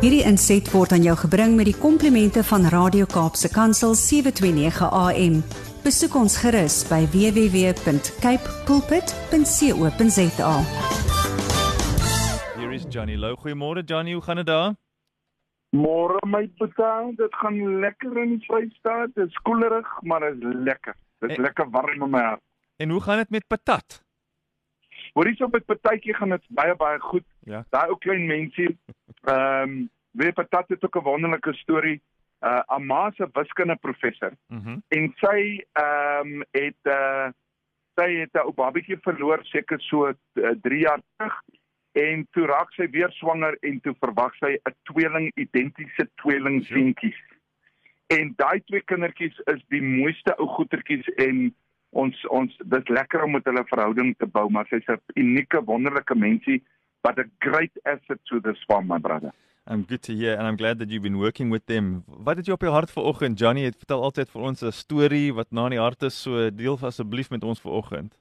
Hierdie inset word aan jou gebring met die komplimente van Radio Kaapse Kansel 729 AM. Besoek ons gerus by www.cape pulpit.co.za. Hier is Johnny Lou. Goeiemôre Johnny, hoe gaan dit daar? Môre my betaal, dit gaan lekker in die Vrystaat. Dit is koelerig, maar dit is lekker. Dit is En- lekker warm in my hart. En hoe gaan dit met patat? Hoor hierso met partytjie gaan dit baie baie goed. Ja. Daai ou klein mensie. Ehm, um, weet patat het ook 'n wonderlike storie. Uh Amma se wiskunde professor. Mm en sy ehm um, het uh sy het 'n ou babatjie verloor seker so uh, 3 jaar terug en toe raak sy weer swanger en toe verwag sy 'n tweeling identiese tweeling seentjies. En daai twee kindertjies is die mooiste ou goetertjies en ons ons dis lekker om met hulle verhouding te bou, maar sy's 'n unieke wonderlike mensie but a great asset to this farm my brother. I'm good to hear and I'm glad that you've been working with them. Wat het jy op jou hart vanoggend? Johnny het vertel altyd vir ons 'n storie wat na in die hart is, so deel asseblief met ons vanoggend.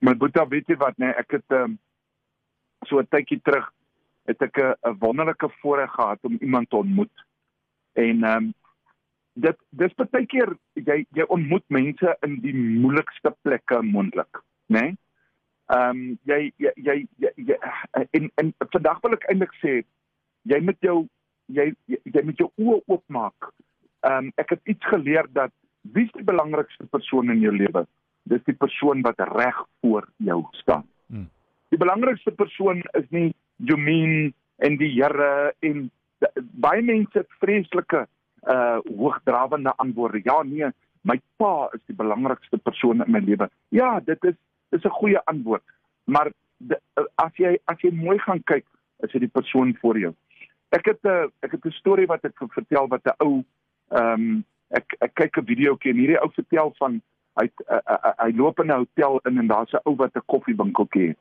My boetie, weet jy wat nee, ek het um, so 'n tydjie terug het ek 'n 'n wonderlike voorreg gehad om iemand te ontmoet. En ehm um, dit dis baie keer jy jy ontmoet mense in die moeilikste plekke moontlik, né? Nee? Ehm um, jy jy jy, jy, jy en en vandag wil ek eintlik sê jy moet jou jy jy, jy moet jou oë oopmaak. Ehm um, ek het iets geleer dat wie is die belangrikste persoon in jou lewe? Dis die persoon wat reg voor jou staan. Hmm. Die belangrikste persoon is nie Jomien en die Here en baie mense het vreeslike uh hoogdrawende antwoorde. Ja, nee, my pa is die belangrikste persoon in my lewe. Ja, dit is dis 'n goeie antwoord. Maar de, as jy as jy mooi gaan kyk, is dit die persoon voor jou. Ek het 'n uh, ek het 'n storie wat ek vertel wat 'n ou ehm um, ek ek kyk 'n videoetjie en hierdie ou vertel van hy uh, uh, hy loop in 'n hotel in en daar's 'n ou wat 'n koffiewinkeltjie het.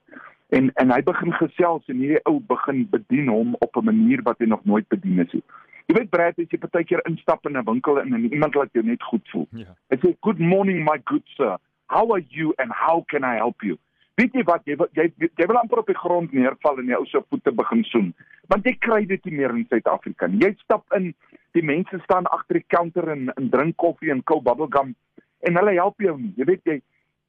En en hy begin gesels en hierdie ou begin bedien hom op 'n manier wat hy nog nooit bedien is nie. Jy weet Brad, as jy partykeer instap in 'n winkel in en iemand laat jou net goed voel. Ja. Hy sê, "Good morning my good sir. How are you and how can I help you?" Weet jy wat, jy wil- jy jy wil amper op die grond neerval en jou se voete begin soen. Want jy kry dit nie meer in Suid-Afrika nie. Jy stap in, die mense staan agter die counter en, en drink koffie en kou bubblegum en hulle help jou nie. Jy weet jy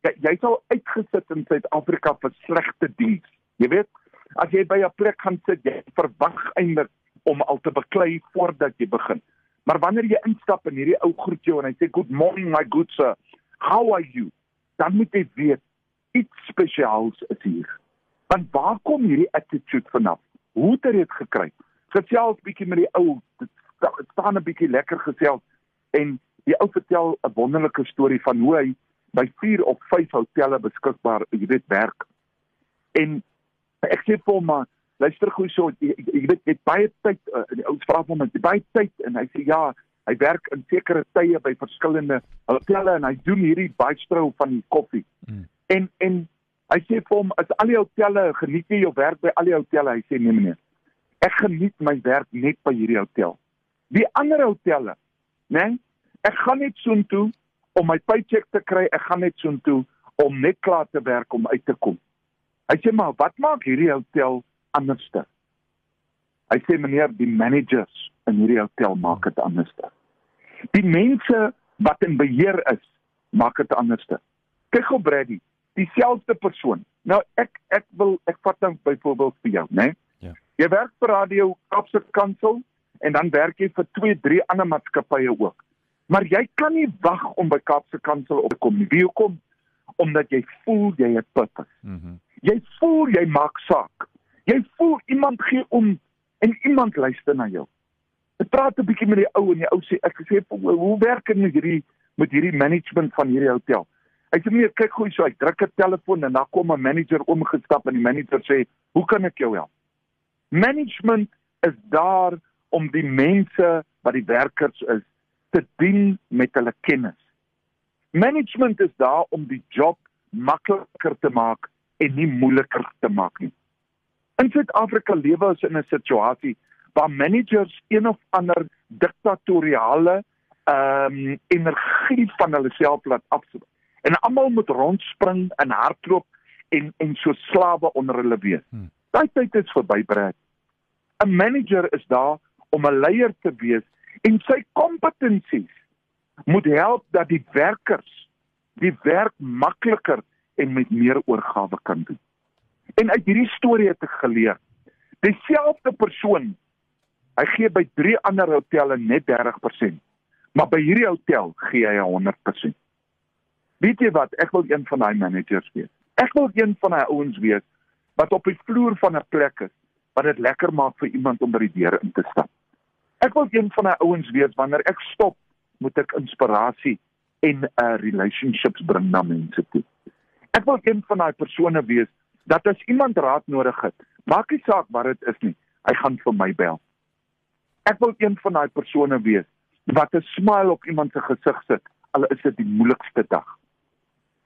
jy, jy sal uitgesit in Suid-Afrika vir slegte diens. Jy weet, as jy by 'n plek gaan sit, jy verwag eintlik om al te beklei voordat jy begin. Maar wanneer jy instap en hierdie ou groet jou en hy sê good morning my good sir, how are you? Dan moet jy weet iets spesiaals is hier. Want waar kom hierdie attitude vanaf? Hoe het hy dit gekry? Gesels bietjie met die ou, staan 'n bietjie lekker gesels en die ou vertel 'n wonderlike storie van hoe hy by 4 of 5 hotelle beskikbaar, jy weet, werk. En ek sê vir hom maar luister gou so, jy, jy weet jy baie tyd, uh, die ou vra hom, "Het jy baie tyd?" en hy sê ja, hy werk in sekere tye by verskillende hotelle en hy doen hierdie bystro van die koffie. Mm. En en hy sê vir hom, "Is al die hotelle geniet jy jou werk by al die hotelle?" Hy sê, "Nee meneer. Ek geniet my werk net by hierdie hotel. Die ander hotelle, né? Nee, ek gaan net soontoe om my paycheck te kry, ek gaan net soontoe om net klaar te werk om uit te kom." Hy sê, "Maar wat maak hierdie hotel anderste?" Hy sê, "Meneer, die managers in hierdie hotel maak dit anderste. Die mense wat in beheer is, maak dit anderste." Kyk gou Brady, dieselfde persoon. Nou ek ek wil ek vat nou byvoorbeeld vir jou, né? Ja. Jy werk vir Radio Kaapse Kansel en dan werk jy vir 2, 3 ander maatskappye ook. Maar jy kan nie wag om by Kaapse Kansel op te kom nie. Wie hoekom? Omdat jy voel jy het purpose. Mhm. Jy voel jy maak saak. Jy voel iemand gee om en iemand luister na jou. Ek praat 'n bietjie met die ou en die ou sê ek sê hoe werk dit met hierdie met hierdie management van hierdie hotel? Hy sê nee, kyk gou so, ek druk 'n telefoon en dan kom 'n manager oomgestap en die manager sê, "Hoe kan ek jou help?" Management is daar om die mense wat die werkers is te dien met hulle kennis. Management is daar om die job makliker te maak en nie moeiliker te maak nie. In Suid-Afrika lewe ons in 'n situasie waar managers een of ander diktatoriale ehm um, energie van hulle self laat afsit. En almal moet rondspring en hardloop en en so slawe onder hulle wees. Hmm. Daai tyd is verby, Brad. 'n Manager is daar om 'n leier te wees en sy kompetensies moet help dat die werkers die werk makliker en met meer oorgawe kan doen. En uit hierdie storie het ek geleer, dieselfde persoon, hy gee by drie ander hotelle net 30%, maar by hierdie hotel gee hy 100%. Weet jy wat, ek wil een van daai managers wees. Ek wil een van daai ouens wees wat op die vloer van 'n plek is wat dit lekker maak vir iemand om by die deur in te stap. Ek wil een van daai ouens wees wanneer ek stop, moet ek inspirasie en 'n uh, relationships bring na mense toe. Ek wil een van daai persone wees dat as iemand raad nodig het, maak nie saak wat dit is nie, hy gaan vir my bel. Ek wil een van daai persone wees wat 'n smile op iemand se gesig sit al is dit die moeilikste dag.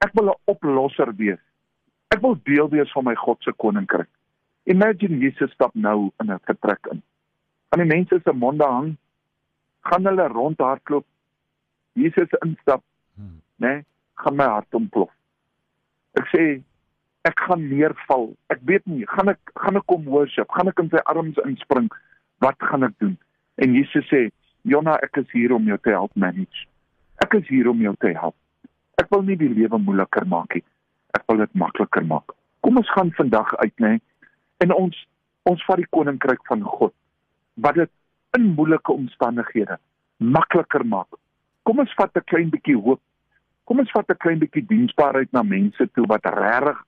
Ek wil 'n oplosser wees. Ek wil deel wees van my God se koninkryk. Imagine Jesus stap nou in 'n vertrek in. Aan die mense se monde hang, gaan hulle rondhardloop. Jesus instap, hmm. né? Nee, gaan my hart ontplof. Ek sê ek gaan neerval. Ek weet nie, gaan ek gaan ek kom worship? Gaan ek in sy arms inspring? Wat gaan ek doen? En Jesus sê, "Jona, ek is hier om jou te help manage. Ek is hier om jou te help. Ek wil nie die lewe moeiliker maak nie. Ek wil dit makliker maak. Kom ons gaan vandag uit, né? En ons ons vat die koninkryk van God wat dit in moeilike omstandighede makliker maak. Kom ons vat 'n klein bietjie hoop kom ons vat 'n klein bietjie diensbaarheid na mense toe wat regtig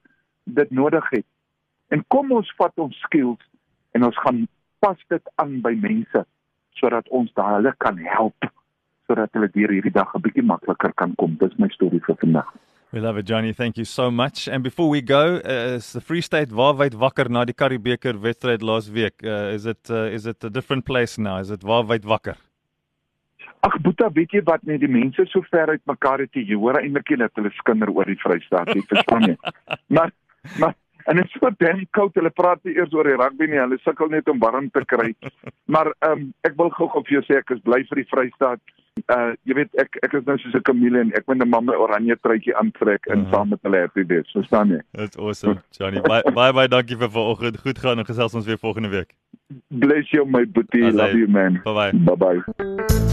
dit nodig het. En kom ons vat ons skills en ons gaan pas dit aan by mense sodat ons daai hulle kan help sodat hulle deur hierdie dag 'n bietjie makliker kan kom. Dis my storie vir vandag. We love it Johnny. Thank you so much. And before we go, uh, is the Free State waarwyd wakker na die Karibeker wedstryd laas week? Uh, is it uh, is it a different place now? Is it waarwyd wakker? Ag Boeta, weet jy wat net die mense so ver uit mekaar het jy hoor eintlik net hulle skinder oor die Vrystaat, jy verstaan nie. Maar maar en dit is so dan koud, hulle praat nie eers oor die rugby nie, hulle sukkel net om warm te kry. Maar ehm um, ek wil gou gou vir jou sê ek is bly vir die Vrystaat. Uh jy weet ek ek is nou soos 'n chameleon, ek moet 'n mamma oranje truitjie aantrek en uh -huh. saam met hulle happy wees, verstaan jy? That's awesome. Johnny, bye bye, bye dankie vir vanoggend. Goed gaan en gesels ons weer volgende week. Bless you my boetie, love you man. Bye bye. Bye bye.